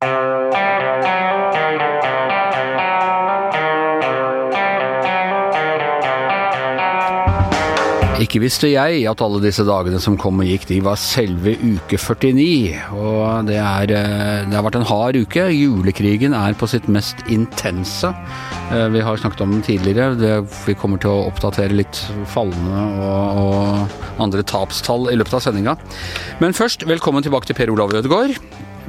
Uh... Ikke visste jeg at alle disse dagene som kom og gikk, de var selve uke 49. Og det, er, eh, det har vært en hard uke. Julekrigen er på sitt mest intense. Eh, vi har snakket om den tidligere. Det, vi kommer til å oppdatere litt fallende og, og andre tapstall i løpet av sendinga. Men først, velkommen tilbake til Per Olav Ødegaard.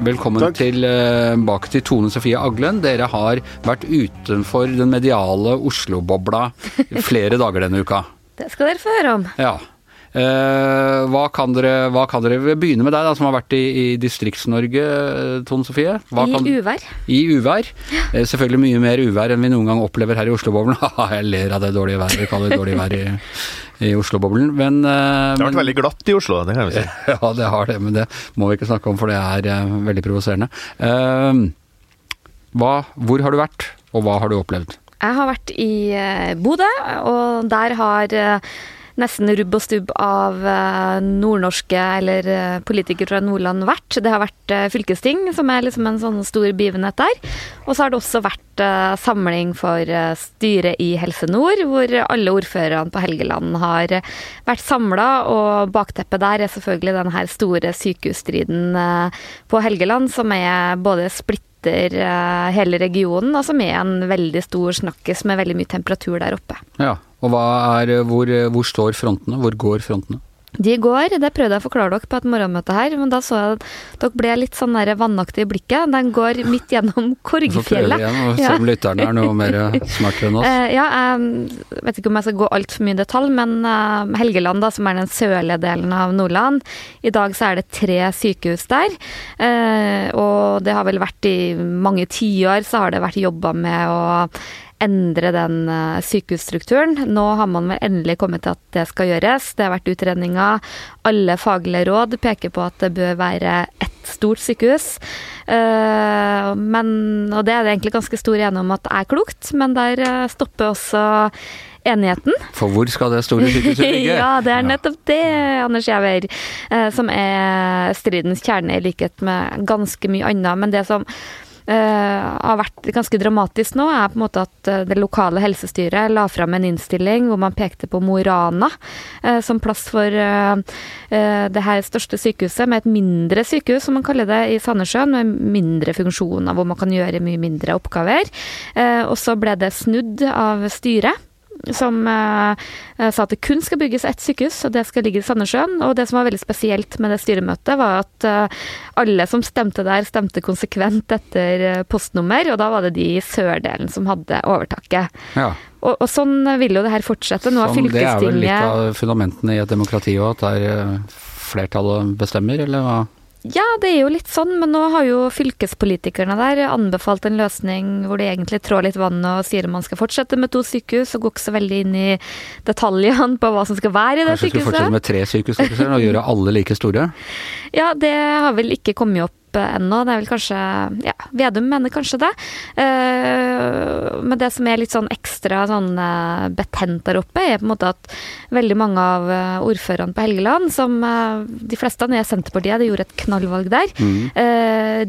Velkommen Takk. eh, tilbake til Tone Sofie Aglen. Dere har vært utenfor den mediale Oslo-bobla flere dager denne uka. Det skal dere få høre om. Ja. Eh, hva, kan dere, hva kan dere begynne med deg, da, som har vært i, i Distrikts-Norge, eh, Tone Sofie. Hva I kan, uvær. I uvær. Eh, selvfølgelig mye mer uvær enn vi noen gang opplever her i Osloboblen. Jeg ler av det dårlige været vi kaller det dårlig vær i, i Osloboblen. Men, eh, Det har men vært veldig glatt i Oslo, det kan vi si. Ja, det har det, men det må vi ikke snakke om, for det er eh, veldig provoserende. Eh, hva, hvor har du vært, og hva har du opplevd? Jeg har vært i eh, Bodø, og der har eh, nesten rubb og stubb av eh, nordnorske eller politikere fra Nordland vært. Det har vært fylkesting, som er liksom en sånn stor begivenhet der. Og så har det også vært samling for styret i Helse Nord, hvor alle ordførerne på Helgeland har vært samla. Og bakteppet der er selvfølgelig den her store sykehusstriden eh, på Helgeland, som er både splitter eh, hele regionen, altså er en veldig stor snakkis med veldig mye temperatur der oppe. Ja, og hva er, hvor, hvor står frontene? Hvor går frontene? De går, det prøvde jeg å forklare dere på et morgenmøte her, men da så jeg at dere ble litt sånn der vannaktig i blikket. Den går midt gjennom Korgfjellet. igjen og Ja. lytterne er noe mer smartere enn oss. Eh, ja, jeg vet ikke om jeg skal gå altfor mye i detalj, men eh, Helgeland, da, som er den sørlige delen av Nordland, i dag så er det tre sykehus der. Eh, og det har vel vært i mange tiår så har det vært jobba med å endre den eh, sykehusstrukturen. Nå har man vel endelig kommet til at det skal gjøres. Det har vært utredninger. Alle faglige råd peker på at det bør være ett stort sykehus. Eh, men, og det er det egentlig ganske stor enighet om at det er klokt, men der eh, stopper også enigheten. For hvor skal det store sykehuset ligge? ja, det er nettopp det, Anders Giæver, som er stridens kjerne, i likhet med ganske mye annet. Men det som har vært ganske dramatisk nå, er på en måte at eh, det lokale helsestyret la fram en innstilling hvor man pekte på Mo i Rana eh, som plass for eh, eh, det her største sykehuset, med et mindre sykehus, som man kaller det, i Sandnessjøen, med mindre funksjoner, hvor man kan gjøre mye mindre oppgaver. Eh, og så ble det snudd av styret som eh, sa at det kun skal bygges ett sykehus, og det skal ligge i Sandnessjøen. Og det som var veldig spesielt med det styremøtet, var at eh, alle som stemte der, stemte konsekvent etter eh, postnummer, og da var det de i sørdelen som hadde overtaket. Ja, Og, og sånn vil jo det her fortsette. Nå har sånn, det er vel litt av fundamentene i et demokrati òg, at der eh, flertallet bestemmer, eller hva? Ja, det er jo litt sånn, men nå har jo fylkespolitikerne der anbefalt en løsning hvor de egentlig trår litt vann og sier man skal fortsette med to sykehus, og går ikke så veldig inn i detaljene på hva som skal være i det Kanskje du skal fortsette med tre sykehus og gjøre alle like store? Ja, det har vel ikke kommet opp eh, ennå. Det er vel kanskje Ja, Vedum mener kanskje det. Eh, men det som er litt sånn ekstra sånn eh, betent der oppe, er på en måte at veldig mange av eh, ordførerne på Helgeland, som de fleste av er Senterpartiet, de gjorde et knallvalg der, Mm.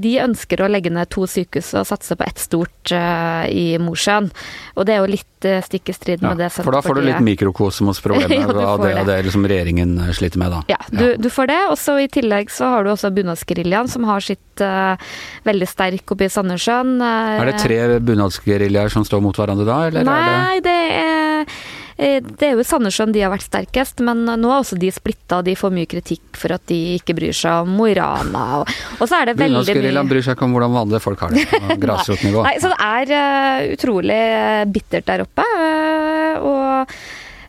de ønsker å legge ned to sykehus og satse på ett stort i Mosjøen. Og det er jo litt stikk i strid Ja, med det for da får du litt Senterpartiet mikrokosmos-problemer Ja, av det, det. det liksom regjeringen sliter med, da. Ja, du, du får det. Og så i tillegg så har du også bunadsgeriljaen, som har sitt eh, veldig sterk oppe i Sandnessjøen. eh, Er det tre bunadsgeriljaer som står mot hverandre da, eller er det Nei, det er eh, det er jo Sandnessjøen de har vært sterkest, men nå er også de splitta, de får mye kritikk for at de ikke bryr seg om Mo i Rana. Og, og så er det veldig mye bryr seg ikke om hvordan vanlige folk har det på grasrotnivå. Nei, så det er uh, utrolig bittert der oppe. Uh, og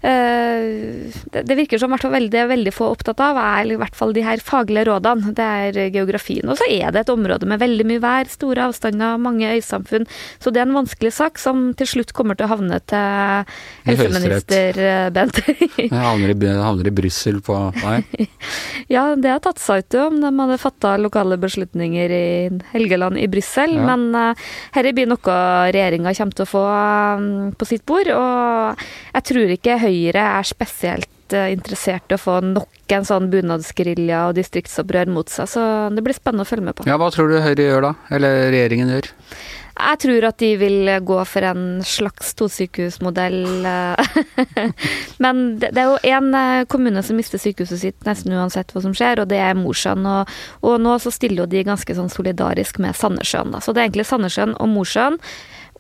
det, det virker som hvert fall veldig, veldig få opptatt av, er i hvert fall de her faglige rådene. Det er geografien. Og så er det et område med veldig mye vær, store avstander, mange øysamfunn. Så det er en vanskelig sak som til slutt kommer til å havne til helseminister eh, Bent. Jeg havner i, havner i Brussel på Nei. ja, det har tatt seg ut jo, om de hadde fatta lokale beslutninger i Helgeland i Brussel. Ja. Men uh, dette blir noe regjeringa kommer til å få um, på sitt bord. Og jeg tror ikke Høyre er spesielt eh, interessert i å få nok en sånn bunadsgerilja og distriktsopprør mot seg, så det blir spennende å følge med på. Ja, Hva tror du Høyre gjør da? Eller regjeringen gjør? Jeg tror at de vil gå for en slags tosykehusmodell. eh. Men det det er jo én kommune som mister sykehuset sitt nesten uansett hva som skjer, og det er Mosjøen. Og, og nå så stiller jo de ganske sånn solidarisk med Sandnessjøen. da. Så det er egentlig Sandnessjøen og Mosjøen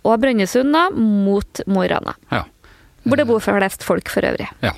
og Brønnøysund da, mot Mo i Rana. Ja. Hvor det bor flest folk for øvrig. ja.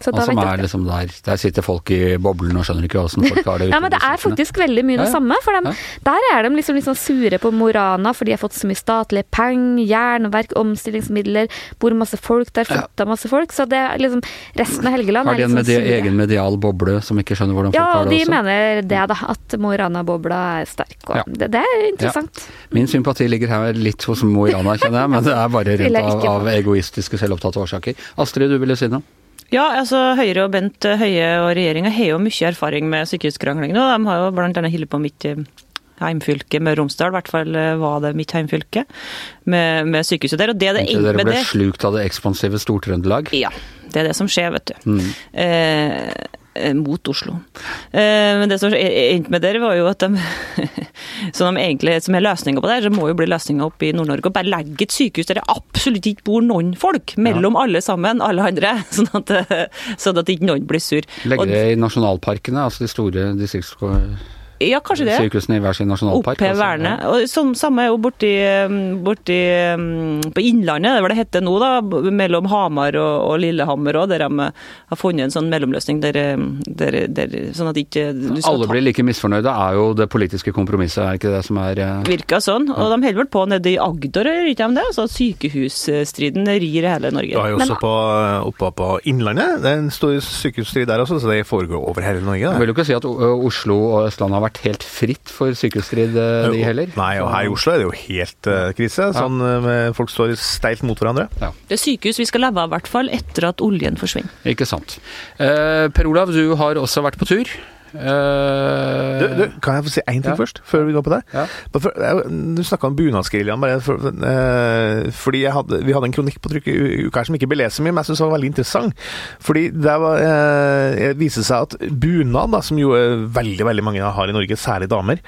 Så Og som er liksom der Der sitter folk i boblen og skjønner ikke åssen folk har det. Ja, men det er faktisk veldig mye det Ja, ja. samme. For dem, Ja. der er de liksom, liksom sure på Morana, for de har fått så mye statlige penger, jernverk, omstillingsmidler, bor masse folk der, flytta masse folk. Så det er liksom Resten av Helgeland Har er de en liksom medi sure. egen medial boble som ikke skjønner hvordan folk Ja, har også? Ja, de mener det, da. At Mo Rana-bobla er sterk. Det, det er interessant. Min sympati ligger her litt hos Mo Rana, kjenner jeg, men det er bare rent av, av egoistiske, selvopptatte årsaker. Astrid, du ville si noe? Ja, altså Høyre og Bent Høie og regjeringa har jo mye erfaring med sykehuskrangling nå. De har jo blant annet holdt på mitt eh, heimfylke Møre og Romsdal, i hvert fall eh, var det mitt heimfylke, med, med sykehuset der. Og det det Inntil dere ble det slukt av det ekspansive Stor-Trøndelag? Ja, det er det som skjer, vet du. Mm. Eh, mot Oslo. Eh, men det som endte med der, var jo at de Som de egentlig, som er løsninga på det, så må jo bli løsninga opp i Nord-Norge. Og bare legge et sykehus der det absolutt ikke bor noen folk mellom alle sammen, alle andre. Sånn at, eh, sånn at ikke noen blir sur. Legge det i nasjonalparkene, altså de store distriktssykehusene Ja, kanskje det. i hver sin nasjonalpark? Opphev altså. vernet. Som, samme er jo borti, borti um, på Innlandet, det er hva det heter nå, da, mellom Hamar og, og Lillehammer òg, der de har funnet en sånn mellomløsning der, um, der, der sånn at ikke du skal Alle ta blir like misfornøyde, er jo det politiske kompromisset, er ikke det som er eh, Virker sånn. Og de holder vel på nede i Agder, gjør ikke de det? Altså sykehusstriden rir hele Norge. Du har jo Men- også på, oppe på Innlandet. Det er en stor sykehusstrid der også, så det foregår over hele Norge. Jeg vil jo ikke si at Oslo og Østlandet har vært helt fritt for sykehusstrid, eh, de heller. Nei, og her i Oslo er det jo helt uh, krise. Sånn uh, Folk står steilt mot hverandre. Det er sykehus vi skal leve av, i hvert fall etter at oljen forsvinner. Ikke sant. Uh, per Olav, du har også vært på tur. Eh, Du, du, kan jeg få si én ting Ja. først, før vi går på det? Ja. For- jeg- Du snakka om bunadsgeriljaen. for- uh, Fordi hadde, Vi hadde en kronikk på trykk i uka som ikke ble lest så mye, men jeg syns var veldig interessant. Fordi det var, uh, det viser seg at bunad, da, som jo eh, veldig veldig mange har i Norge, særlig damer,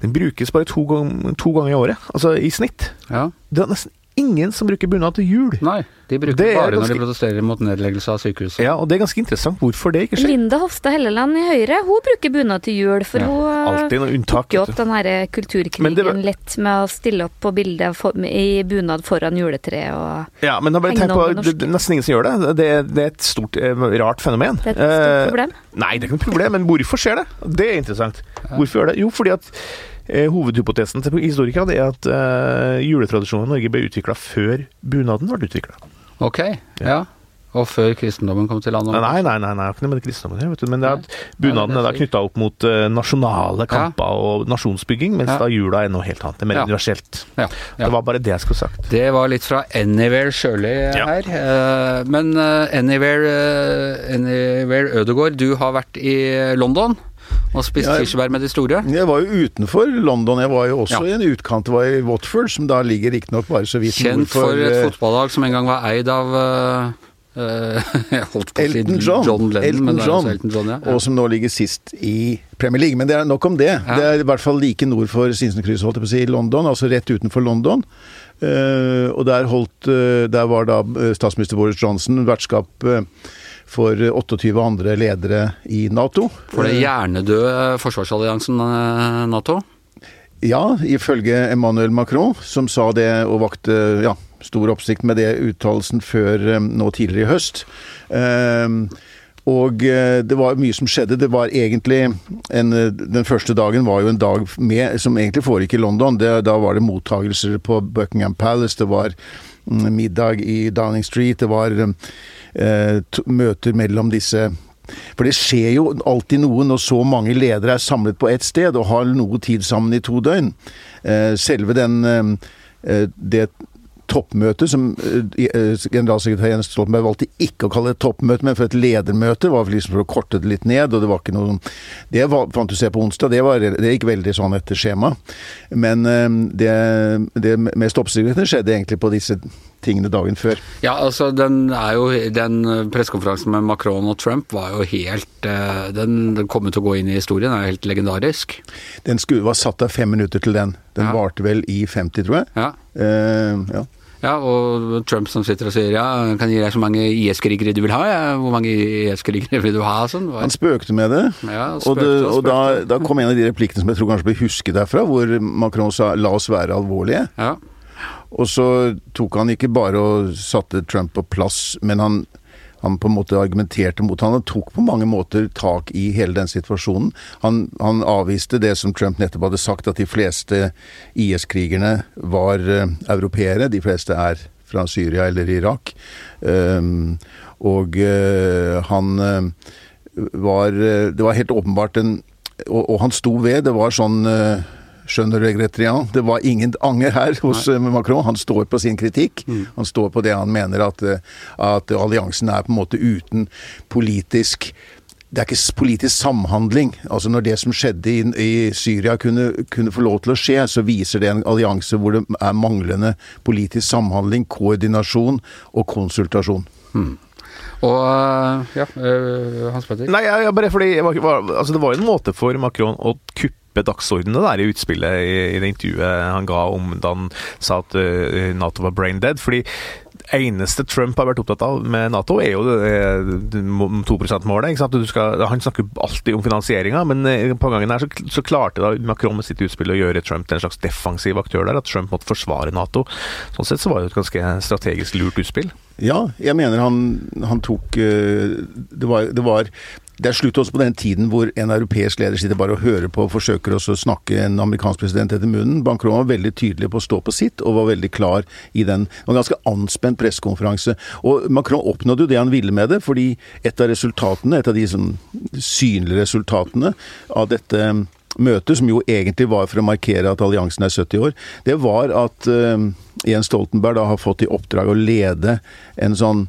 den brukes bare to, gang, to ganger i året. Altså i snitt. Ja. Det er nesten ingen som bruker bunad til jul. Nei, de bruker Det bare bare når de protesterer mot nedleggelse av sykehuset. Ja, og det er ganske interessant hvorfor det ikke skjer. Linda Hofstad Helleland i Høyre, hun bruker bunad til jul, for Ja, hun eh, unntak. tok jo opp den her kulturkrigen det var- lett med å stille opp på bildet for, i bunad foran juletreet og Ja, men da bare tenk på, det, det er nesten ingen som gjør det. Det, det er et stort, eh, rart fenomen. Det er et stort Eh, problem. Nei, det er ikke noe problem, men hvorfor skjer det? Det er interessant. Hvorfor gjør det? Jo, fordi at eh, hovedhypotesen til historikerne er at uh, juletradisjonen i Norge ble utvikla før bunaden ble utvikla. Ok, ja. Og før kristendommen kom til landet? Nei, nei, nei, nei, ikke noe med kristendommen her, vet du. Men det er at bunaden er da knytta opp mot eh, nasjonale kamper og nasjonsbygging, mens Ja. da jula er noe helt annet. Det er mer Ja. universelt. Ja, ja. Det var bare det jeg skulle sagt. Det var litt fra Anywhere Sjøli her. Eh, Men eh, Anywhere, eh, Anywhere Ødegård, du har vært i London og spist kirsebær med de store. Jeg var jo utenfor London. Jeg var jo også Ja. i en utkant. Det var i Watford, som da ligger riktignok bare så vidt Kjent nord for et eh, fotballag som en gang var eid av eh, Jeg holdt på å si Elton John. John Lennon, Elton men det er John. altså Elton John, ja. Og som nå ligger sist i Premier League. Men det er nok om det. Ja. Det er i hvert fall like nord for Sinsenkrysset, holdt jeg på å si, i London. Altså rett utenfor London. Eh, og der, holdt, eh, der var da eh, statsminister Boris Johnson vertskap eh, for 28 andre ledere i Nato. For Eh, hjernedøde forsvarsalliansen eh, Nato. Ja, ifølge Emmanuel Macron, som sa det og vakte ja, stor oppsikt med det uttalelsen før eh, nå tidligere i høst. Ehm, og eh, det var mye som skjedde. Det var egentlig en, Den første dagen var jo en dag med, som egentlig foregikk i London. Det, da var det mottagelser på Buckingham Palace, det var mm, middag i Downing Street, det var eh, møter mellom disse for det skjer jo alltid noe når så mange ledere er samlet på ett sted og har noe tid sammen i to døgn. Eh, selve den det toppmøte, som eh, eh, generalsekretær Jens Stoltenberg valgte ikke å kalle det toppmøte, men for et ledermøte. Det var liksom for å korte det litt ned. og Det var ikke noe Det var, fant du se på onsdag, det, var, det gikk veldig sånn etter skjema. Men eh, det, det mest oppsiktsvekkende skjedde egentlig på disse tingene dagen før. Ja, altså den er jo Den pressekonferansen med Macron og Trump var jo helt Den, den kommer til å gå inn i historien, er jo helt legendarisk. Den skulle, var satt av fem minutter til den. Den Ja. varte vel i 50, tror jeg. Ja. Eh, ja. Ja, og Trump som sitter og sier ja, kan gi deg så mange IS-krigere du vil ha, ja. hvor mange IS-krigere vil du ha? Sånn. Han spøkte med det. Ja, og det, og da, da kom en av de replikkene som jeg tror kanskje ble husket derfra, hvor Macron sa 'la oss være alvorlige'. Ja. Og så tok han ikke bare og satte Trump på plass, men han, han på en måte argumenterte mot han. Tok på mange måter tak i hele den situasjonen. Han, han avviste det som Trump nettopp hadde sagt, at de fleste IS-krigerne var uh, europeere. De fleste er fra Syria eller Irak. Um, og uh, han uh, var Det var helt åpenbart en og, og han sto ved. Det var sånn eh, Skjønner du, Gretrian? Det var ingen anger her hos Nei. Macron. Han står på sin kritikk. Han står på det han mener at, eh, at alliansen er på en måte uten politisk det er ikke politisk samhandling. Altså Når det som skjedde i, i Syria kunne, kunne få lov til å skje, så viser det en allianse hvor det er manglende politisk samhandling, koordinasjon og konsultasjon. Og øh, ja, øh, Hans Petter? Nei, jeg, jeg bare fordi altså Det var jo en måte for Macron å kuppe dagsordenen der i utspillet i, i det intervjuet han ga om da han sa at uh, Nato var brain dead. Fordi eneste Trump har vært opptatt av med Nato, er jo det, det 2 %-målet. Han snakker alltid om finansieringa, men eh, på gangen her så, så klarte da Macron med sitt utspill å gjøre Trump til en slags defensiv aktør der. At Trump måtte forsvare Nato. Sånn sett så var det et ganske strategisk lurt utspill. Ja, jeg mener han, han tok eh, det var, det var det er slutt også på den tiden hvor en europeisk leder sitter bare og hører på og forsøker også å snakke en amerikansk president etter munnen. Macron var veldig tydelig på å stå på sitt, og var veldig klar i den Det var en ganske anspent pressekonferanse. Og Macron oppnådde jo det han ville med det, fordi et av resultatene, et av de sånn synlige resultatene av dette møtet, som jo egentlig var for å markere at alliansen er 70 år, det var at uh, Jens Stoltenberg da har fått i oppdrag å lede en sånn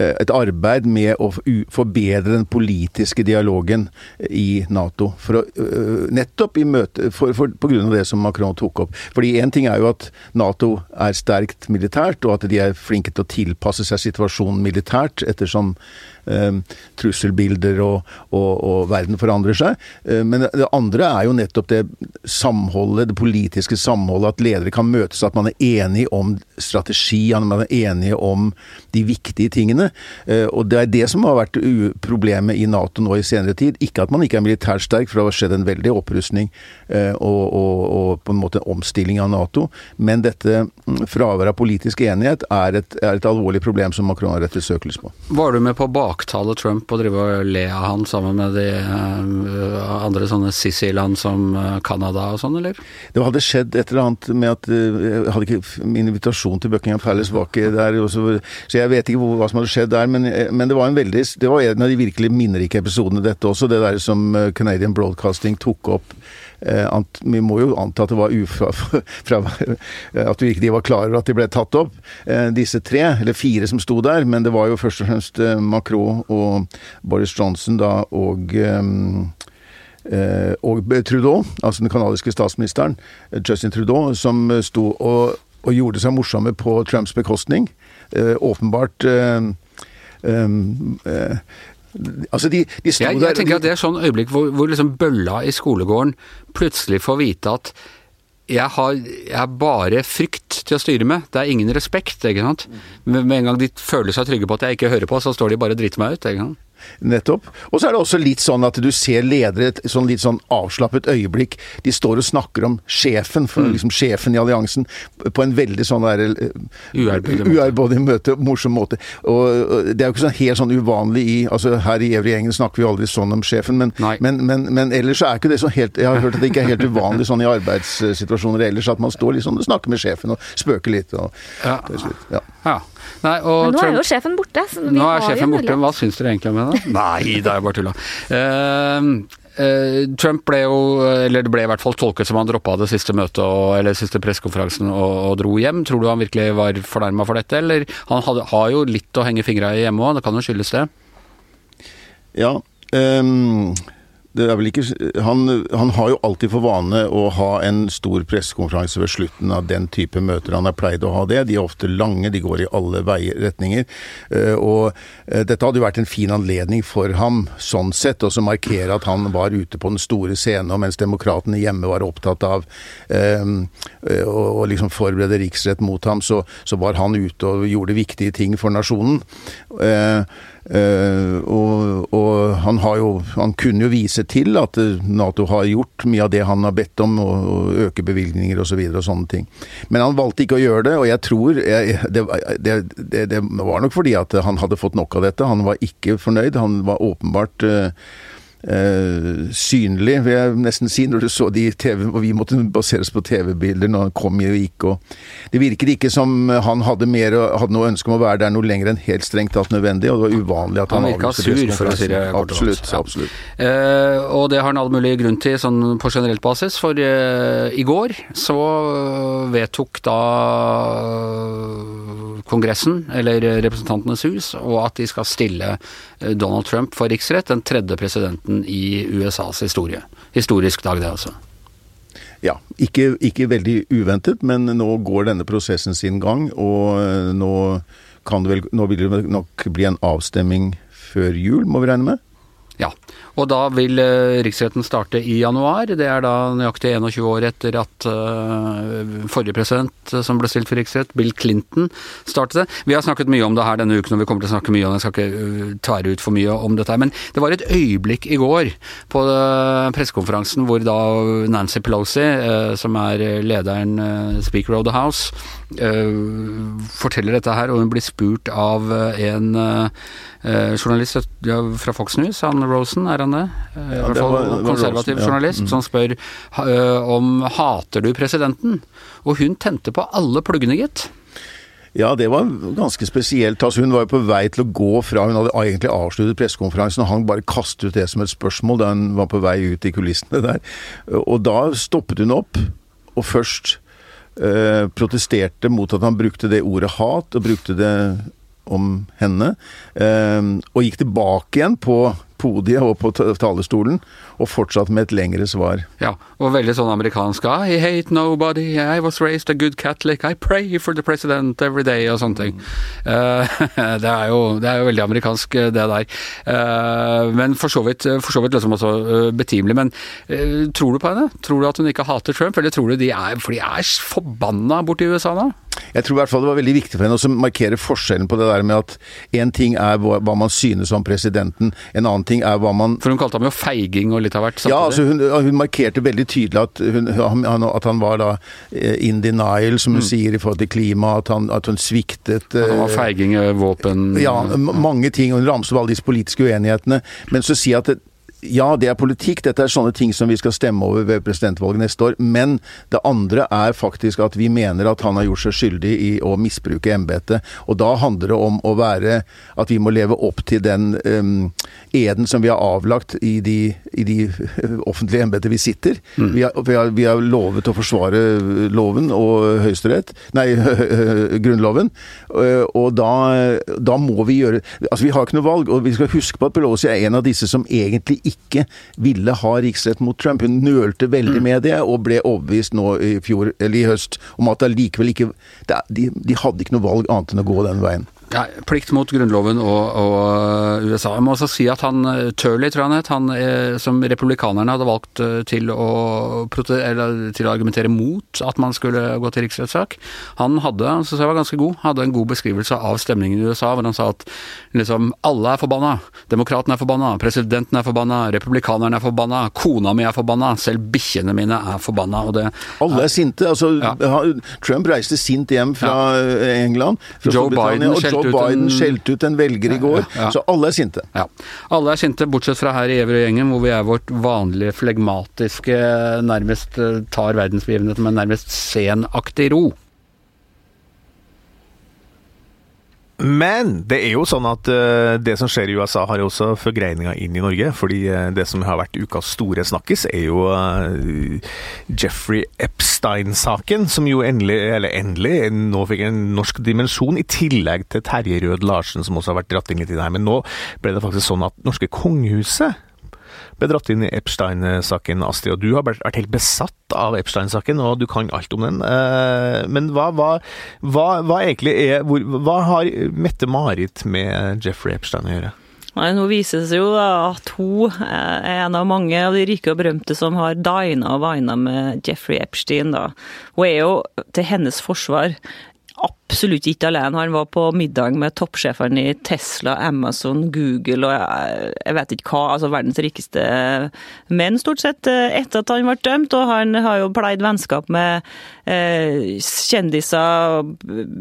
et arbeid med å forbedre den politiske dialogen i Nato. For å, øh, nettopp i møte, for, for, på grunn av det som Macron tok opp. Fordi én ting er jo at Nato er sterkt militært, og at de er flinke til å tilpasse seg situasjonen militært ettersom eh, trusselbilder og, og, og verden forandrer seg. Eh, men det andre er jo nettopp det samholdet, det politiske samholdet, at ledere kan møtes, at man er enig om strategi, at man er enige om de viktige tingene. Eh, Og det er det som har vært problemet i Nato nå i senere tid. Ikke at man ikke er militært sterk, for det har skjedd en veldig opprustning eh, og, og, og på en måte en omstilling av Nato, men dette mm, fraværet av politisk enighet er et, er et alvorlig problem som Macron har rettet søkelys på. Var du med på å baktale Trump og drive og le av han sammen med de øh, andre sånne sissy-land som Canada og sånn, eller? Det hadde skjedd et eller annet med at eh, jeg hadde ikke, Min invitasjon til Buckingham Palace var ikke der, så jeg vet ikke hva som hadde skjedd der. Men, eh, men det var en veldig Det var en av de virkelig minnerike episodene, dette også. Det der som eh, Canadian Broadcasting tok opp. Eh, ant, vi må jo anta at det var ufra, fra, At vi ikke var klar over at de ble tatt opp, eh, disse tre, eller fire som sto der. Men det var jo først og fremst eh, Macron og Boris Johnson da, og eh, eh, og Trudeau, altså den kanadiske statsministeren, eh, Justin Trudeau, som eh, sto og, og gjorde seg morsomme på Trumps bekostning. Eh, åpenbart eh, eh, Altså, de, de Jeg, jeg tenker at det er sånn øyeblikk hvor, hvor liksom bølla i skolegården plutselig får vite at jeg har, jeg har bare frykt til å styre med, det er ingen respekt, ikke sant. Med en gang de føler seg trygge på at jeg ikke hører på, så står de bare og driter meg ut, ikke sant. Nettopp. Og så er det også litt sånn at du ser ledere et sånn litt sånn avslappet øyeblikk. De står og snakker om sjefen, for Mm. liksom sjefen i alliansen, på en veldig sånn der eh, Uærbødig møte, morsom måte. Og og det er jo ikke sånn helt sånn uvanlig i altså Her i Evry-gjengen snakker vi aldri sånn om sjefen, men, men, men, men ellers er ikke det så helt Jeg har hørt at det ikke er helt uvanlig sånn i arbeidssituasjoner ellers, at man står liksom og snakker med sjefen og spøker litt. Og, Ja. ja. Nei, og Men nå er jo sjefen borte. Så vi Nå har er jo sjefen borte, hva syns dere egentlig om henne? Nei, det er jo bare tulla. Uh, Trump ble jo, eller det ble i hvert fall tolket som han droppa det siste møtet og, eller siste pressekonferansen og, og, dro hjem. Tror du han virkelig var fornærma for dette, eller han hadde, har jo litt å henge fingra i hjemme òg, det kan jo skyldes det? Ja. Um ikke han, han, har jo alltid for vane å ha en stor pressekonferanse ved slutten av den type møter. Han har pleid å ha det. De er ofte lange, de går i alle veier, retninger. Eh, og eh, dette hadde jo vært en fin anledning for ham, sånn sett, også markere at han var ute på den store scenen, mens demokratene hjemme var opptatt av um, å liksom forberede riksrett mot ham, så, så, var han ute og gjorde viktige ting for nasjonen. Uh, Uh, og, og, han har jo Han kunne jo vise til at Nato har gjort mye av det han har bedt om, og, og øke bevilgninger osv. Og, så og sånne ting. Men han valgte ikke å gjøre det, og jeg tror jeg, det, det, det, det, var nok fordi at han hadde fått nok av dette. Han var ikke fornøyd. Han var åpenbart Uh, synlig, vil jeg nesten si, når du så de TV, og vi måtte basere oss på TV-bilder når han kom og gikk. og Det virket ikke som han hadde, mer, hadde noe ønske om å være der noe lenger enn helt strengt tatt nødvendig, og det var uvanlig at han, han virka sur, for å si det kort Absolutt. Ja. absolutt. Uh, og det har han all mulig grunn til sånn på generelt basis, for uh, i går så vedtok da Kongressen, eller Representantenes hus, og at de skal stille Donald Trump for riksrett, den tredje presidenten i USAs historie. Historisk dag, det altså. Ja, ikke, ikke, veldig uventet, men nå går denne prosessen sin gang. Og eh, nå, vel, nå vil det nok bli en avstemming før jul, må vi regne med? Ja. Og da vil uh, riksretten starte i januar. Det er da nøyaktig 21 år etter at uh, forrige president uh, som ble stilt for riksrett, Bill Clinton, startet det. Vi har snakket mye om det her denne uken, og vi kommer til å snakke mye om det. Jeg skal ikke tvære ut for mye om dette her. Men det var et øyeblikk i går på pressekonferansen hvor da Nancy Pelosi, som er lederen, speaker of the House, forteller dette her, og hun blir spurt av en journalist fra Fox News, han Rosen, er han det? I hvert fall konservativ journalist, mm. som spør om hater du presidenten? Og hun tente på alle pluggene, gitt. Ja, det var ganske spesielt. Altså, hun var jo på vei til å gå fra Hun hadde egentlig avsluttet pressekonferansen, og han bare kastet ut det som et spørsmål da hun var på vei ut i kulissene der. Og da stoppet hun opp, og først eh, protesterte mot at han brukte det ordet hat, og brukte det om henne. Eh, og gikk tilbake igjen på podiet og på talerstolen, og fortsatt med et lengre svar. Ja, og veldig sånn amerikansk. I hate nobody, I was raised a good Catholic, I pray for the president every day, og sånne ting. Uh, det, er jo, det, er jo, veldig amerikansk, eh, det der. Uh, men for så vidt, for så vidt liksom også uh, betimelig. Men tror du på henne? Tror du at hun ikke hater Trump, eller tror du de er For de er forbanna borti USA nå? Jeg tror i hvert fall det var veldig viktig for henne å markere forskjellen på det der med at én ting er hva, man synes om presidenten, en annen ting er hva man For hun kalte ham jo feiging og litt av vært Samtidig. Ja, altså hun, hun, markerte veldig tydelig at, hun, at, han var da eh, in denial, som hun mm. sier i forhold til klima, at, han, at hun sviktet han var eh, feiging, våpen Ja, mange ting. Hun ramset opp alle disse politiske uenighetene. Men så sier jeg at ja, det er politikk. Dette er sånne ting som vi skal stemme over ved presidentvalget neste år. Men det andre er faktisk at vi mener at han har gjort seg skyldig i å misbruke embetet. Og da handler det om å være At vi må leve opp til den um, eden som vi har avlagt i de, i de offentlige embeter vi sitter. Mm. Vi, har, vi, har, vi, har, lovet å forsvare loven og Høyesterett Nei, Grunnloven. Og da, da må vi gjøre Altså, vi har ikke noe valg. Og vi skal huske på at Pelosi er en av disse som egentlig ikke ikke ville ha riksrett mot Trump. Hun nølte veldig mm. med det, og ble overbevist nå i, fjor, i høst om at det likevel ikke de, de hadde ikke noe valg annet enn å gå den veien. Ja, plikt mot Grunnloven og, og, uh, USA. Jeg må også si at han uh, Turley, tror jeg han het, han eh, som republikanerne hadde valgt til å, eller, til å argumentere mot at man skulle gå til riksrettssak, han hadde, han synes jeg var ganske god, hadde en god beskrivelse av stemningen i USA, hvor han sa at liksom alle er forbanna. Demokratene er forbanna, presidenten er forbanna, republikanerne er forbanna, kona mi er forbanna, selv bikkjene mine er forbanna. Og det Alle er sinte. Altså, ja. Trump reiste sint hjem fra ja. England. Fra Joe Biden skjelte Joe Biden en... skjelte ut en velger i går. Ja, ja. Så alle er sinte. Ja. Alle er sinte, bortsett fra her i Everøy-gjengen, hvor vi er vårt vanlige flegmatiske, nærmest eh, tar verdensbegivenheten med nærmest senaktig ro. Men det er jo sånn at eh, det som skjer i USA har jo også forgreininger inn i Norge. Fordi eh, det som har vært ukas store snakkis, er jo eh, Jeffrey Epstein-saken. Som jo endelig, eller endelig, nå fikk en norsk dimensjon. I tillegg til Terje Rød Larsen, som også har vært dratt inn litt i det her. Men nå ble det faktisk sånn at norske kongehuset ble dratt inn i Epstein-saken, Astrid. Og du har vært helt besatt av Epstein-saken, og du kan alt om den. Eh, men hva, hva, hva, hva egentlig er hvor, Hva har Mette-Marit med Jeffrey Epstein å gjøre? Nei, Nå viser det jo at hun er en av mange av de rike og berømte som har dina og vina med Jeffrey Epstein. da. Hun er jo, til hennes forsvar, absolutt ikke alene. Han var på middag med toppsjefene i Tesla, Amazon, Google og jeg, jeg vet ikke hva, altså verdens rikeste menn, stort sett, etter at han ble dømt. Og han har jo pleid vennskap med eh, kjendiser,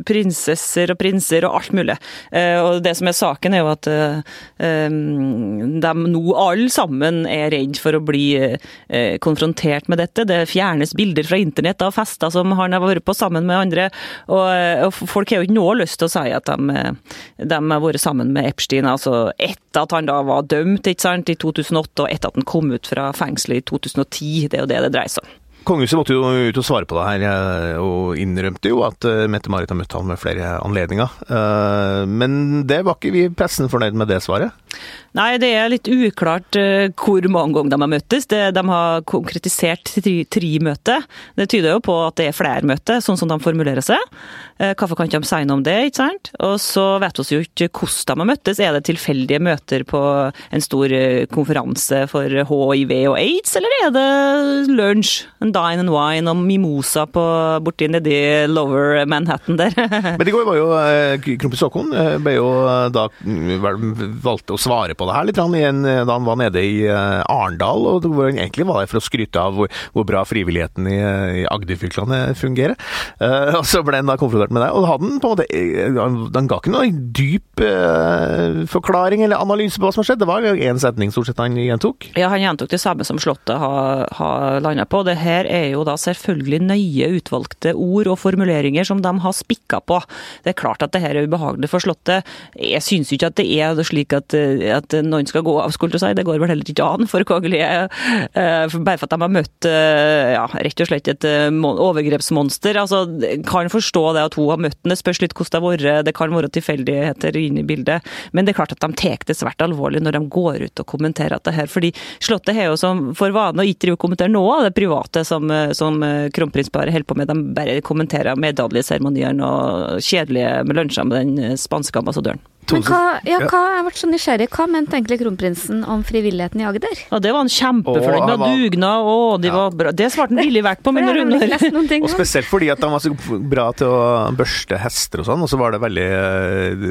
prinsesser og prinser og alt mulig. Eh, og det som er saken, er jo at eh, de nå alle sammen er redd for å bli eh, konfrontert med dette. Det fjernes bilder fra internett av fester som han har vært på sammen med andre. og folk har jo ikke noe lyst til å si at de, de har vært sammen med Epstein. altså Etter at han da var dømt ikke sant, i 2008, og etter at han kom ut fra fengselet i 2010. Det er jo det det dreier seg om. Kongehuset måtte jo ut og svare på det her, eh, og innrømte jo at eh, Mette-Marit har møtt ham med flere anledninger. Eh, men det var ikke vi i pressen fornøyd med det svaret? Nei, det er litt uklart hvor mange ganger de har møttes. de har konkretisert tre-møte. Det tyder jo på at det er flere møter, sånn som de formulerer seg. Hvorfor kan ikke de si noe om det, ikke sant? Og så vet vi jo ikke hvordan de har møttes. Er det tilfeldige møter på en stor konferanse for hiv og aids, eller er det lunsj? En dine and wine og mimosa på, borti nedi lower Manhattan der. Men i går var jo kronprins Haakon ble jo da valgte å svare på det her litt da han var nede i Arendal, og hvor han egentlig var der for å skryte av hvor, hvor bra frivilligheten i, i Agderfylkene fungerer. Og så ble han da konfrontert med det, og hadde han på en måte Han ga ikke noen dyp forklaring eller analyse på hva som har skjedd, det var én setning stort sett han gjentok. Ja, han gjentok det samme som Slottet har, ha landa på. Det her er jo da selvfølgelig nøye utvalgte ord og formuleringer som de har spikka på. Det er klart at det her er ubehagelig for Slottet. Jeg syns ikke at det er slik at, at noen skal gå av, skulle du si. Det går vel heller ikke an for kongelige. Bare for at de har møtt ja, rett og slett et overgrepsmonster. Altså, kan forstå det at hun har møtt den, det spørs litt hvordan det har vært. Det kan være tilfeldigheter inne i bildet. Men det er klart at de tar det svært alvorlig når de går ut og kommenterer dette her. Fordi Slottet har jo som for vane å ikke kommentere noe av det private som, som kronprinsparet holder på med. De bare kommenterer medaljeseremoniene og kjedelige lunsjer med den spanske ambassadøren. Men hva, ja, hva, jeg ble så nysgjerrig. Hva mente egentlig kronprinsen om frivilligheten i Agder? Ja, Det var han kjempefornøyd med. Var... Dugnad og de ja. var bra. Det svarte han villig vekk på. Men ting, og spesielt fordi at han var så bra til å børste hester og sånn. og så var det veldig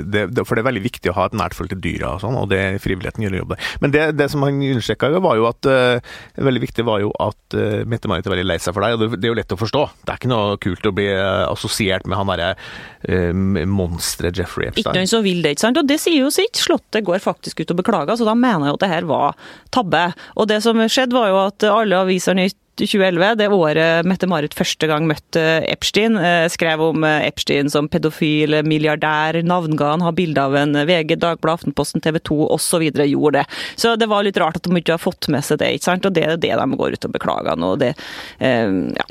det, For det er veldig viktig å ha et nært forhold til dyra og sånn, og det frivilligheten gjør jobb der. Men det, det som han understreka, var jo at uh, veldig viktig var jo at uh, Mette-Marit er veldig lei seg for deg, og det, det, er jo lett å forstå. Det er ikke noe kult å bli uh, assosiert med han derre uh, monsteret Jeffrey Epstein. Ikke noen som vil det, ikke sant? Og det sier jo sitt. Slottet går faktisk ut og beklager, så da mener jeg at det her var tabbe. Og det som skjedde, var jo at alle aviser nytt 2011, det året Mette-Marit første gang møtte Epstein, skrev om Epstein som pedofil, milliardær, navnga han, har bilde av en VG, Dagbladet, Aftenposten, TV 2 osv. gjorde det. Så det var litt rart at de ikke har fått med seg det, ikke sant? og det er det de går ut og beklager nå. Det, ja.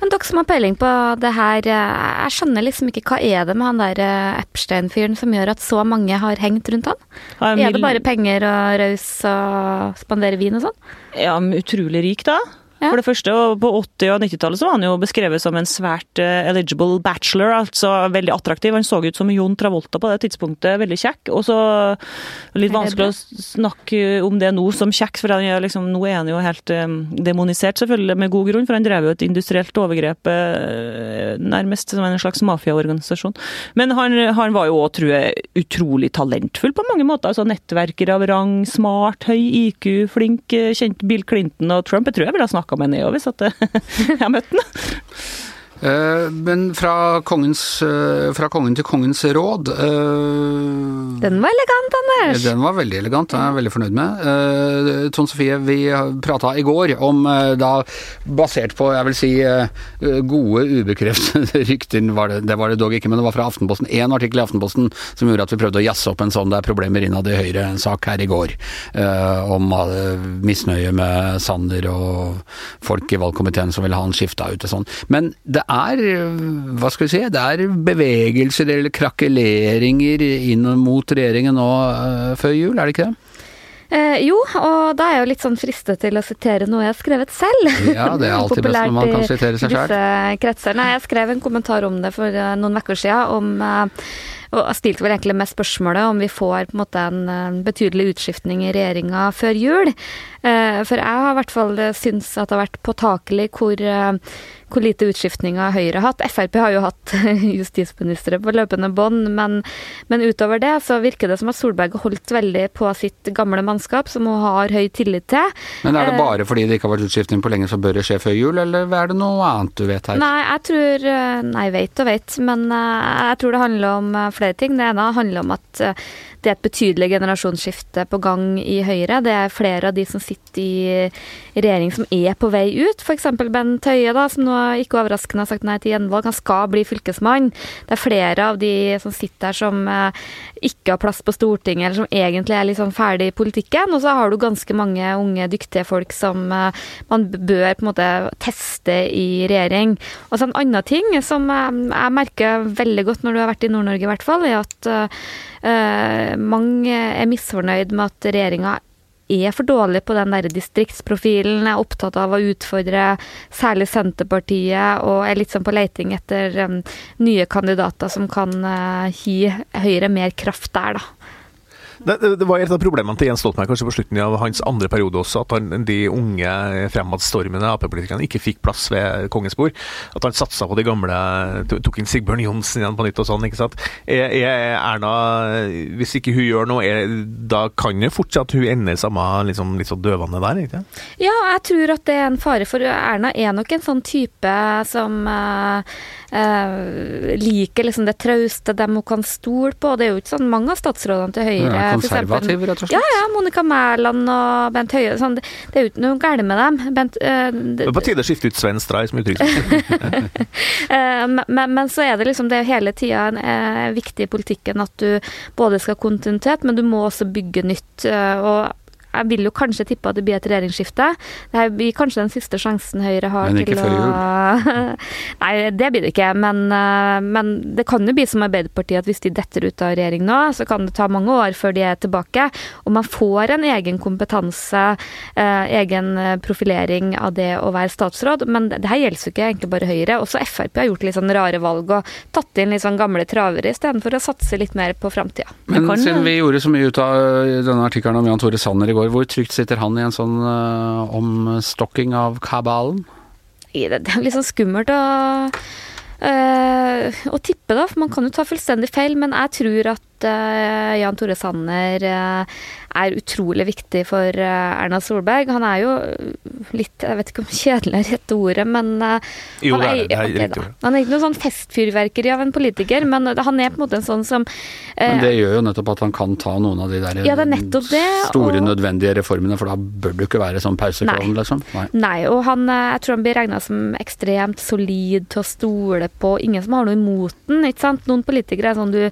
Men dere som har peiling på det her, jeg skjønner liksom ikke hva er det med han der Epstein-fyren som gjør at så mange har hengt rundt han? Er det bare penger og raus og spandere vin og sånn? Ja, utrolig rik, da. Ja. For det første, På 80- og 90-tallet så var han jo beskrevet som en svært uh, eligible bachelor, altså veldig attraktiv. Han så ut som Jon Travolta på det tidspunktet, veldig kjekk. Og så litt vanskelig å snakke om det nå som kjekk, for er liksom, nå er han jo helt um, demonisert, selvfølgelig med god grunn, for han drev jo et industrielt overgrep uh, nærmest som en slags mafiaorganisasjon. Men han, han var jo òg, tror jeg, utrolig talentfull på mange måter. altså Nettverker av rang, smart, høy IQ, flink, kjent Bill Clinton og Trump. Jeg tror jeg ville ha snakka snakka med nedover, så at jeg har møtt den. Eh, men fra, kongens, eh, fra kongen til kongens råd eh, Den var elegant, Anders! Den var veldig elegant, den er jeg veldig fornøyd med. Tone Sofie, vi prata i går om da, basert på jeg vil si gode ubekreftede rykter, var det, det var det dog ikke, men det var fra Aftenposten, én artikkel i Aftenposten som gjorde at vi prøvde å jazze opp en sånn det er problemer innad i Høyre, en sak her i går om misnøye med Sander og folk i valgkomiteen som ville ha han skifta ut og sånn. Men det er, eh, hva skal vi si, det er bevegelser eller krakeleringer inn mot regjeringen nå eh, før jul, er det ikke det? Eh, jo, og da er jeg jo litt sånn fristet til å sitere noe jeg har skrevet selv. Ja, det er alltid best når man kan sitere seg selv. Nei, jeg skrev en kommentar om det for eh, noen uker siden, om og stilte vel egentlig med spørsmålet om vi får på en måte en betydelig utskiftning i regjeringa før jul. Eh, For jeg har i hvert fall syntes at det har vært påtakelig hvor, hvor lite utskiftninger Høyre har hatt. Frp har jo hatt justisministre på løpende bånd, men, men utover det så virker det som at Solberg har holdt veldig på sitt gamle mannskap, som hun har høy tillit til. Men er det Eh, bare fordi det ikke har vært utskiftning på lenge, så bør det skje før jul, eller er det noe annet du vet her? Nei, jeg tror eh, Nei, vet og vet, men eh, jeg tror det handler om flere ting. Det ene handler om at det er et betydelig generasjonsskifte på gang i Høyre. Det er flere av de som sitter i regjering som er på vei ut. F.eks. Bent Høie, da, som nå ikke overraskende har sagt nei til gjenvalg. Han skal bli fylkesmann. Det er flere av de som sitter her som eh, ikke har plass på Stortinget, eller som egentlig er litt sånn ferdig i politikken. Og så har du ganske mange unge, dyktige folk som eh, man bør på en måte teste i regjering. Og så en annen ting som jeg, jeg merker veldig godt når du har vært i Nord-Norge, i hvert fall, er at eh, mange er misfornøyd med at regjeringa er for dårlig på den der distriktsprofilen, er opptatt av å utfordre særlig Senterpartiet, og er litt sånn på leiting etter em, nye kandidater som kan eh, gi Høyre mer kraft der, da. Det, det, var et av problemene til Jens Stoltenberg kanskje på slutten av hans andre periode også, at han, de unge fremadstormende Ap-politikerne ikke fikk plass ved kongens bord. At han satsa på de gamle, tok inn Sigbjørn Johnsen igjen på nytt og sånn. ikke sant? Er, er Erna, hvis ikke hun gjør noe, er, da kan jo fortsatt hun ende i samme liksom, litt sånn døvende der, ikke sant? Ja, jeg tror at det er en fare, for Erna er nok en sånn type som eh, eh, liker liksom det trauste, dem hun kan stole på. Det er jo ikke sånn mange av statsrådene til Høyre. Ja, eksempel- rett og slett. Ja, ja. Monica Mæland og Bent Høie. Sånn, det, det er jo ikke noe galt med dem. Bent, eh, Det det, er på tide å skifte ut Sven Stray som utenriksminister. men, men, men så er det liksom det er hele tida eh, viktig i politikken at du både skal ha kontinuitet, men du må også bygge nytt. eh, og jeg vil jo kanskje tippe at det blir et regjeringsskifte. Det blir kanskje den siste sjansen Høyre har Men ikke til før å Nei, det blir det ikke. Men, eh, men det kan jo bli som Arbeiderpartiet, at hvis de detter ut av regjering nå, så kan det ta mange år før de er tilbake. Og man får en egen kompetanse, eh, egen eh, profilering av det å være statsråd. Men det her gjelder jo ikke egentlig bare Høyre. Også Frp har gjort litt sånn rare valg og tatt inn litt sånn gamle travere istedenfor å satse litt mer på framtida. Men kan- siden vi gjorde så mye ut av denne artikkelen om Jan Tore Sanner i går, hvor trygt sitter han i en sånn uh, omstokking av kabalen? Det er litt sånn skummelt å, uh, å tippe, da. For man kan jo ta fullstendig feil, men jeg tror at uh, Jan Tore Sanner eh, er utrolig viktig for eh, Erna Solberg. Han er jo litt Jeg vet ikke om kjedelig er rette ordet, men eh, Jo, han det er det. Det er ok, riktig da. ord. Han er ikke noe sånn festfyrverkeri av en politiker, men han er på en måte en sånn som eh, Men det gjør jo nettopp at han kan ta noen av de der Ja, det er det, store, og- nødvendige reformene, for da bør du ikke være sånn pauseklovn, liksom. Nei. Nei, og han, eh, jeg tror han blir regna som ekstremt solid til å stole på. Ingen som har noe imot den, ikke sant. Noen politikere er sånn du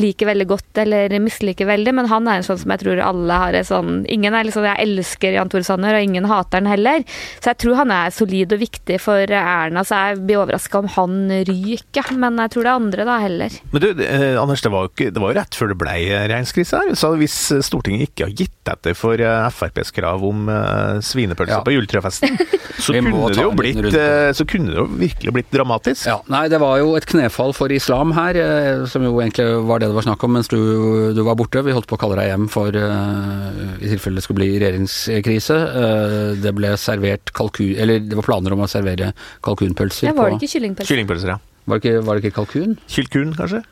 liker veldig godt eller misliker veldig, men han er en sånn som jeg tror alle har et sånn Ingen er liksom Jeg elsker Jan Tore Sanner, og ingen hater han heller. Så jeg tror han er solid og viktig for Erna, så jeg blir overraska om han ryker. Men jeg tror det er andre, da, heller. Men du, eh, Anders, det var, jo ikke, det var jo rett før det ble regjeringskrise her. Så hvis Stortinget ikke har gitt etter for eh, FrPs krav om eh, svinepølse Ja. på juletrefesten, så kunne, det jo blitt, eh, så kunne det jo virkelig blitt dramatisk. Ja, nei, det var jo et knefall for islam her, eh, som jo egentlig var det det var snakk om mens du, du var borte. Vi holdt på å kalle deg hjem for eh, i tilfelle det skulle bli regjeringskrise. Eh, det ble servert kalkun... Eller det var planer om å servere kalkunpølser Ja, var det ikke kyllingpølser? Kyllingpølser, ja. Var det ikke, var det ikke kalkun? Kylkun, kanskje?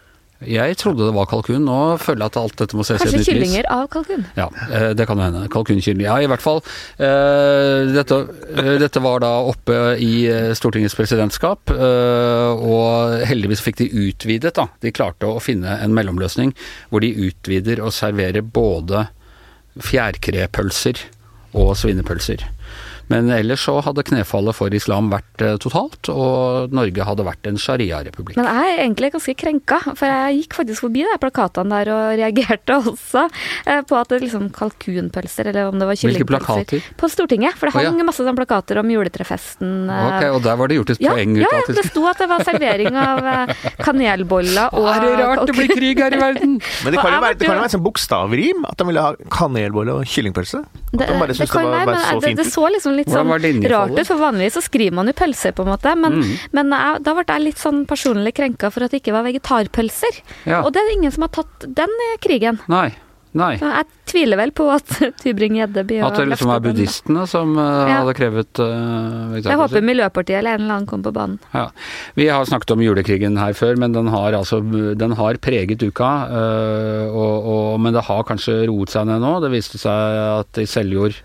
Jeg trodde det var kalkun. Nå føler jeg at alt dette må ses i et Kanskje nytt lys. kyllinger av kalkun. Ja, eh, det kan hende. Kalkunkylling. Ja, i hvert fall. eh, Dette, eh, dette var da oppe i eh, Stortingets presidentskap, eh, og heldigvis fikk de utvidet, da. De klarte å finne en mellomløsning hvor de utvider og serverer både fjærkrepølser og svinepølser. Men ellers så hadde knefallet for islam vært eh, totalt, og Norge hadde vært en sharia-republikk. Men jeg er egentlig ganske krenka, for jeg gikk faktisk forbi de plakatene der og reagerte også eh, på at det liksom kalkunpølser, eller om det var kyllingpølser. plakater? På Stortinget, for det Å, ja. hang masse sånne plakater om juletrefesten. eh, Ok, og der var det gjort et ja, poeng ut av av ja, det sto at det var servering av kanelboller og Er det rart det blir krig her i verden? Men det kan jo være, det kan være en sånn bokstavrim, at de ville ha kanelbolle og kyllingpølse. At Det, de bare det syntes det, kan var, være, men så det, fint det så liksom litt sånn rart ut, for vanligvis så skriver man jo pølser, på en måte. Men, Mm. men jeg, da ble jeg litt sånn personlig krenka for at det ikke var vegetarpølser. Ja. Og det er ingen som har tatt den eh, krigen. Nei. Nei. Jeg tviler vel på at Tybring-Gjedde blir At det liksom er buddhistene som uh, Ja. hadde krevet uh, Jeg håper Miljøpartiet eller en eller annen kommer på banen. Ja. Vi har snakket om julekrigen her før, men den har altså den har preget uka. Uh, og, og, men det har kanskje roet seg ned nå. Det viste seg at i Seljord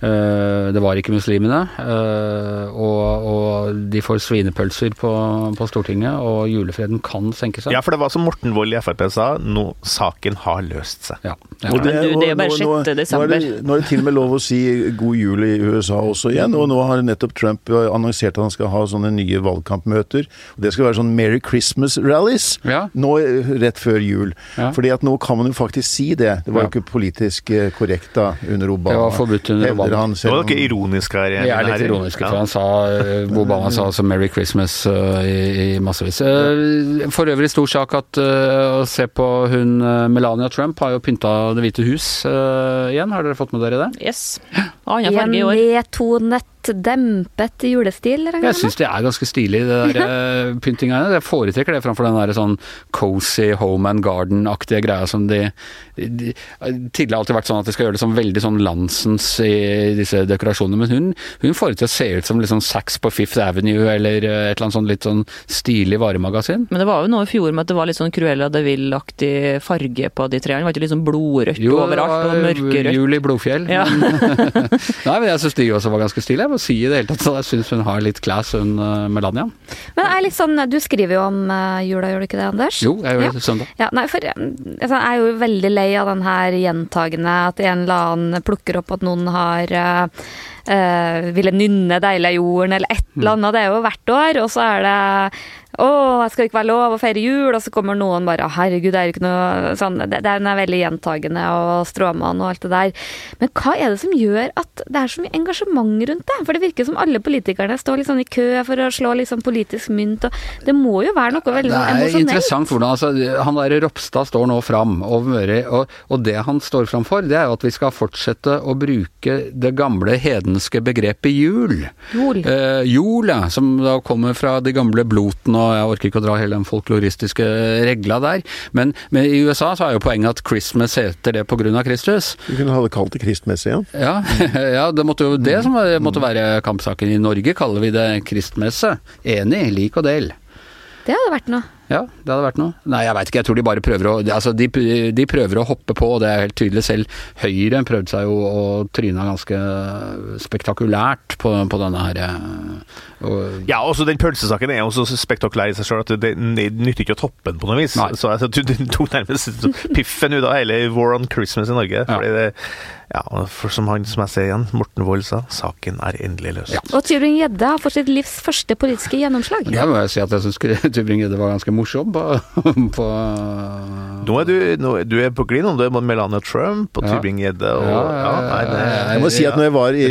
det var ikke muslimene. øh, og, og de får svinepølser på, på Stortinget, og julefreden kan senke seg. Ja, for det var som Morten Wold i Frp sa, nå saken har løst seg. Ja, ja. Og Men du, det er bare 6. nå, nå, er det, nå er det til og med lov å si god jul i USA også igjen, og nå har nettopp Trump annonsert at han skal ha sånne nye valgkampmøter. og Det skal være sånn Merry Christmas-rallies Ja. nå eh, rett før jul. Ja. Fordi at nå kan man jo faktisk si det. Det var jo ikke politisk eh, korrekt da under Obama. Det var forbudt under hevder Han, Det selv var om- noe ironisk her. Vi er litt ironiske, for han sa eh, Obama sa altså 'Merry Christmas' eh, i, i massevis. Eh, For øvrig stor sak at å se på hun Melania Trump har jo pynta Det hvite hus igjen. Har dere fått med dere det? Yes. Annen I en Med i år. Nedtonet, dempet julestil, Jeg syns det er ganske stilig, det der eh, pyntinga. Jeg foretrekker det framfor den der sånn cozy home and garden-aktige greia som de, de Tidligere har alltid vært sånn at de skal gjøre det som veldig sånn landsens i disse dekorasjonene, men hun, hun får det til å se ut som liksom Sax på Fifth Avenue eller eh, et eller annet sånn litt sånn stilig varemagasin. Men det var jo noe i fjor med at det var litt sånn Cruella de Ville-aktig farge på de trærne. Det var ikke litt sånn blodrødt overalt og mørkerødt. Jul i Blodfjell. Ja. Men, nei, men jeg syns de også var ganske stilige. Må si i det hele tatt Så jeg syns hun har litt class, hun eh, Melania. Men det er litt sånn, du skriver jo om eh, jula, gjør du ikke det, Anders? Jo, jeg gjør Ja. det søndag. Ja, nei, for eh, altså, jeg er jo veldig lei av den her gjentagende at en eller annen plukker opp at noen har uh, ville nynne 'Deilig er jorden' eller et eller annet. Det er jo hvert år, og så er det å, jeg skal ikke være lov å feire jul, og så kommer noen bare herregud, det er jo ikke noe sånn Det, det er veldig gjentagende og stråmann og alt det der. Men hva er det som gjør at det er så mye engasjement rundt det? For det virker som alle politikerne står sånn i kø for å slå liksom politisk mynt, og det må jo være noe veldig Det sånn er interessant hvordan altså, Han der Ropstad står nå fram, og, og, og det han står fram for, det er jo at vi skal fortsette å bruke det gamle hedenske begrepet jul. Jol. Eh, jul, ja, som da kommer fra de gamle blotene, og jeg orker ikke å dra hele den folkloristiske regla der. Men, men i USA så er jo poenget at Christmas heter det av Kristus. Du kunne ha det kalt det kristmesse, ja. Ja, ja det måtte jo det som måtte være kampsaken. I Norge kaller vi det kristmesse. Enig, lik og del. Det hadde vært noe. Ja, det hadde vært noe. Nei, jeg veit ikke. Jeg tror de bare prøver å Altså, de, de prøver å hoppe på, og det er helt tydelig. Selv Høyre prøvde seg jo å tryne ganske spektakulært på, på denne her eh, og, Ja, også den pølsesaken er jo så spektakulær i seg sjøl at det, det nytter ikke å toppe den på noe vis. Nei. Så altså, du, du tok nærmest piffen ut av hele War on Christmas i Norge. Fordi det, ja, for som han som jeg ser igjen, Morten Wold sa, saken er endelig løst. Ja. Og Tybring-Gjedde har fått sitt livs første politiske gjennomslag. Jeg må jeg si at jeg syns Tybring-Gjedde var ganske morsom på, på Nå er du, nå, du er på glid om Du er med Melania Trump og Ja. Tybring-Gjedde og Ja, ja, nei, det, Jeg må si at når jeg var i, jeg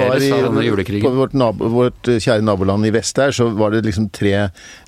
var i. På vårt, nabo, vårt eh, kjære naboland i vest der, så var det liksom tre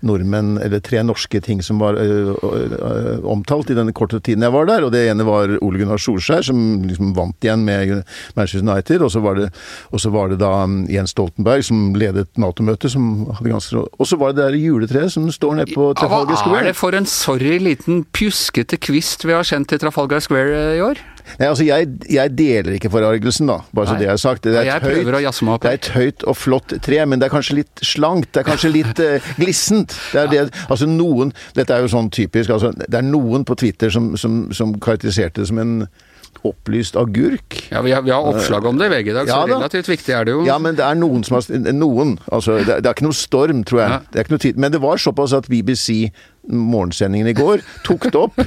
nordmenn, eller tre norske ting som var ø, ø, omtalt i denne korte tiden jeg var der. Og det ene var Ole Gunnar Solskjær, som liksom vant igjen med Manchester United. Og så var det, og så var det da um, Jens Stoltenberg som ledet Nato-møtet, som hadde ganske Og så var det det der juletreet som står nede på Trafalgar Square. hva er det for en sorry liten pjuskete kvist vi har sendt til Trafalgar Square eh, i år? Nei, altså jeg, jeg deler ikke forargelsen, da, bare så Nei. det er sagt. Det er, et høyt, det er et høyt og flott tre, men det er kanskje litt slankt. Det er kanskje litt uh, glissent. Det er det, altså noen, Dette er jo sånn typisk. altså Det er noen på Twitter som, som, som karakteriserte det som en opplyst agurk. Ja, vi har, vi har oppslag om det i VG i dag, så Ja da. relativt viktig er det jo. Ja, men det er noen som har Noen. Altså, det, er- det er ikke noe storm, tror jeg. Ja. Det er ikke noe tid. Men det var såpass at BBC morgensendingen i går tok det opp.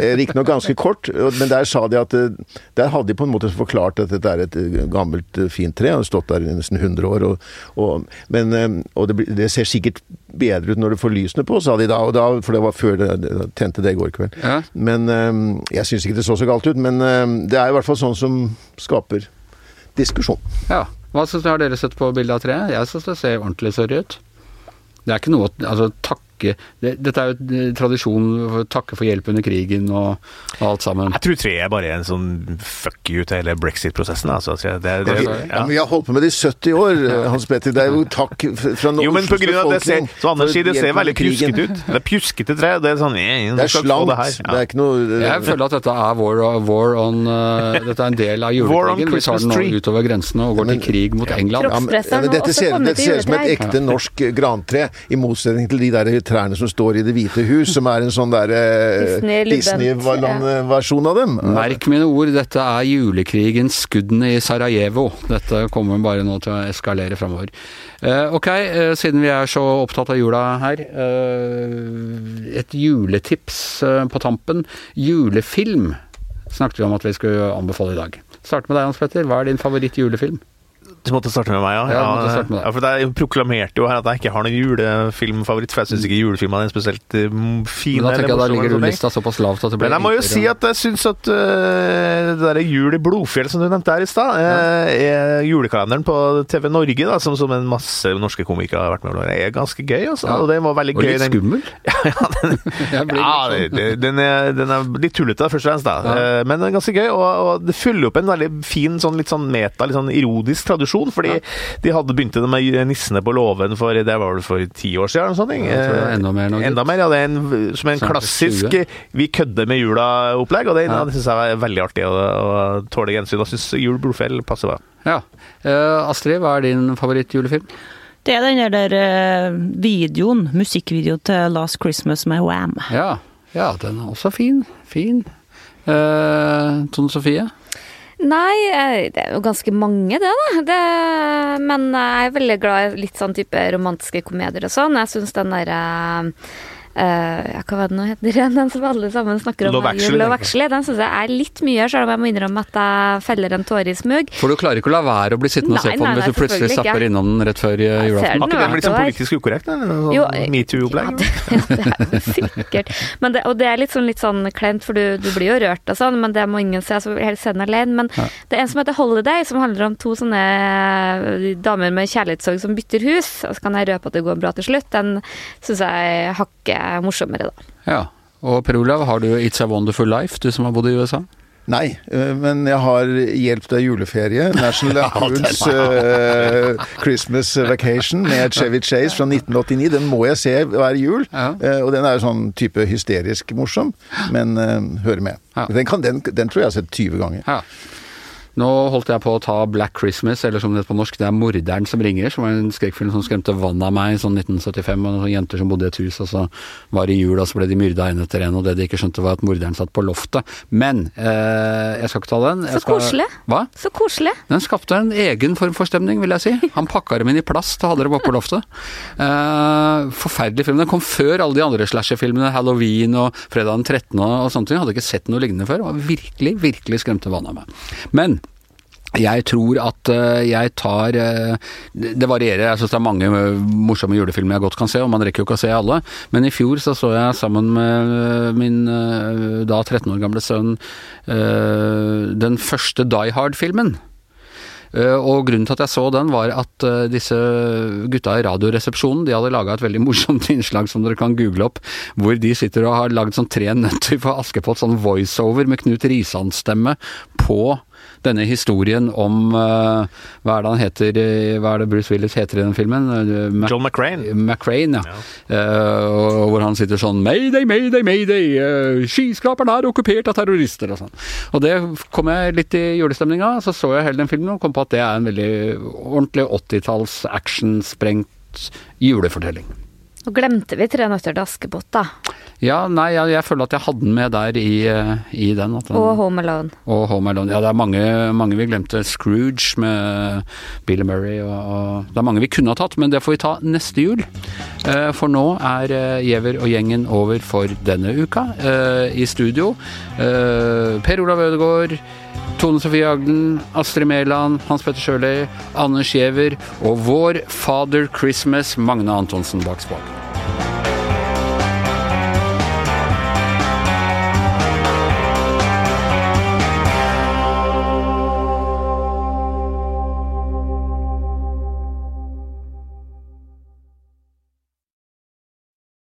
Eh, Riktignok ganske kort, men der sa de at eh, Der hadde de på en måte forklart at dette er et eh, gammelt, fint tre. og har stått der i nesten 100 år. Og, og, men, og det, det ser sikkert bedre ut når du får lysene på, sa de da. Og da for det var før det, det tente det i går kveld. Ja. Men Jeg syns ikke det så så galt ut, men det er i hvert fall sånn som skaper diskusjon. Ja. Hva synes har dere sett på bildet av treet? Jeg syns det ser ordentlig sorry ut. Det er ikke noe altså, takke det, Dette er jo eh, tradisjon for å takke for hjelp under krigen og, og alt sammen. Jeg tror tre er bare en sånn fuck you til hele brexit-prosessen. Altså. Det, det, det, Ja, ja. men vi har holdt på med det i 70 år, Hans Petter. Det er jo takk fra Jo, men på grunn av det ser, befolkning så Anders sier det ser veldig pjuskete ut. Det er pjuskete tre. Det er sånn jeg, Det er slankt. det her. Det er ikke noe Jeg føler at dette er war, war on uh, Dette er en del av julekrigen. Vi tar den nå utover grensene og går til krig mot England. ja, men, ja, men dette ser, dette ser ut som et ekte norsk grantre, i motsetning til de der trærne som står i Det hvite hus, som er en sånn derre Lubent, Disney-versjon av dem. Merk mine ord, dette er julekrigens skuddene i Sarajevo. Dette kommer bare nå til å eskalere framover. Eh, ok, eh, siden vi er så opptatt av jula her. eh, et juletips eh, på tampen. Julefilm snakket vi om at vi skulle anbefale i dag. Start med deg, Hans Petter. Hva er din favoritt-julefilm? Du måtte starte med meg, ja. Ja, du måtte starte med deg. ja for Jeg proklamerte jo her at jeg ikke har noen julefilmfavoritt, for jeg syns ikke julefilmene er spesielt eh, fine. Men da tenker jeg da ligger du lista såpass lavt at det blir Men jeg må jo si at jeg syns at uh, det derre Jul i Blodfjell som du nevnte her i stad, uh, er julekalenderen på TV Norge, da, som, som en masse norske komikere har vært med på, er ganske gøy. Altså. Og det var veldig Og gøy. litt skummel. ja, den, ja litt den, er, den er litt tullete, først og fremst, da. Men den er ganske gøy. Og, og det fyller opp en veldig fin, sånn, litt sånn meta, litt sånn ironisk tradisjon. Fordi de hadde begynt det med nissene på låven for det var vel for ti år siden. Sånn, Ja, jeg enda mer nå. Enda mer, ja. Det er en, som en klassisk 20. vi kødder med jula-opplegg, og det, Ja. ja. det syns jeg er veldig artig å, å tåle gjensyn. Og syns Jul Blodfjell passer bra. Ja. Uh, Astrid, hva er din favoritt-julefilm? Det er den der eh, videoen, musikkvideoen til Last Christmas med Wham. Ja. ja, den er også fin. Fin. Uh, Tone Sofie? Nei, eh, det er jo ganske mange, det, da. Det, men jeg er veldig glad i litt sånn type romantiske komedier og sånn. Jeg syns den derre eh, ja, hva var det nå heter den, den som alle sammen snakker om? Love Actually, Love Actually. Den syns jeg er litt mye, selv om jeg må innrømme at jeg feller en tåre i smug. For du klarer ikke å la være å bli sittende og se Nei, på den hvis du plutselig zapper innom den rett før eh, julaften? Har ikke den blitt sånn var- politisk ukorrekt? eller? Sånn eh, Metoo-opplegg? Ja, det, det er sikkert. Men det, og det er litt sånn, litt sånn kleint, for du, du blir jo rørt og sånn, men det må ingen se, så vil helst se den alene. Men det er en som heter Holiday, som handler om to sånne eh, damer med kjærlighetssorg som bytter hus. Og så kan jeg røpe at det går bra til slutt. Den syns jeg er morsommere, da. Ja. Og Per Olav, har du It's a Wonderful Life, du som har bodd i USA? Nei, øh, men jeg har Hjelp deg juleferie, National Lampoons uh, Christmas Vacation med Chevy Chase fra 1989. Den må jeg se hver jul, Ja. Uh, og den er jo sånn type hysterisk morsom, men uh, hører med. Ja. Den, kan, den, den tror jeg jeg har sett 20 ganger. Ja. Nå holdt jeg på å ta Black Christmas, eller som det heter på norsk, det er 'Morderen som ringer', som var en skrekkfilm som skremte vannet av meg i sånn 1975. Og noen jenter som bodde i et hus, og så var det jul, og så ble de myrda en etter en, og det de ikke skjønte var at morderen satt på loftet. Men eh, jeg skal ikke ta den. Jeg Så skal- koselig. Hva? Så koselig. Den skapte en egen form for stemning, vil jeg si. Han pakka dem inn i plast og hadde dem oppe på loftet. Eh, forferdelig film. Den kom før alle de andre slasherfilmene, Halloween og Fredag den 13. og, sånne ting. Jeg hadde ikke sett noe lignende før. Det var virkelig, virkelig skremte vannet av meg. Men jeg tror at eh, jeg tar eh, Det varierer. Jeg syns det er mange eh, morsomme julefilmer jeg godt kan se, og man rekker jo ikke å se alle. Men i fjor så så jeg sammen med min da 13 år gamle sønn den første Die Hard-filmen. Og grunnen til at jeg så den, var at disse gutta i Radioresepsjonen de hadde laga et veldig morsomt innslag som dere kan google opp, hvor de sitter og har lagd sånn tre nøtter for Askepott, sånn voiceover med Knut Risan-stemme på denne historien om uh, Hva er det han heter eh, Hva er det Bruce Willis heter i den filmen? Eh, Mac John McCrane. McCrane, ja. Eh, og hvor han sitter sånn Mayday, mayday, mayday! Uh, skyskraperen er okkupert av terrorister og sånn. Og det kom jeg litt i julestemninga, så så jeg hele den filmen og kom på at det er en veldig ordentlig 80-talls actionsprengt julefortelling. Og glemte vi Tre nøtter til Askepott, da. Ja, nei, jeg, jeg føler at jeg hadde den med der i, eh, i den. Den Og Home Alone. og Home Alone. Ja, det er mange, mange vi glemte. Scrooge med Bill Murray og, og Det er mange vi kunne ha tatt, men det får vi ta neste jul. Eh, for nå er eh, Giæver og gjengen over for denne uka. Eh, I studio eh, Per Olav Ødegaard, Tone Sofie Agden, Astrid Mæland, Hans Petter Sjøli, Anders Giæver og vår Father Christmas, Magne Antonsen bak spaken.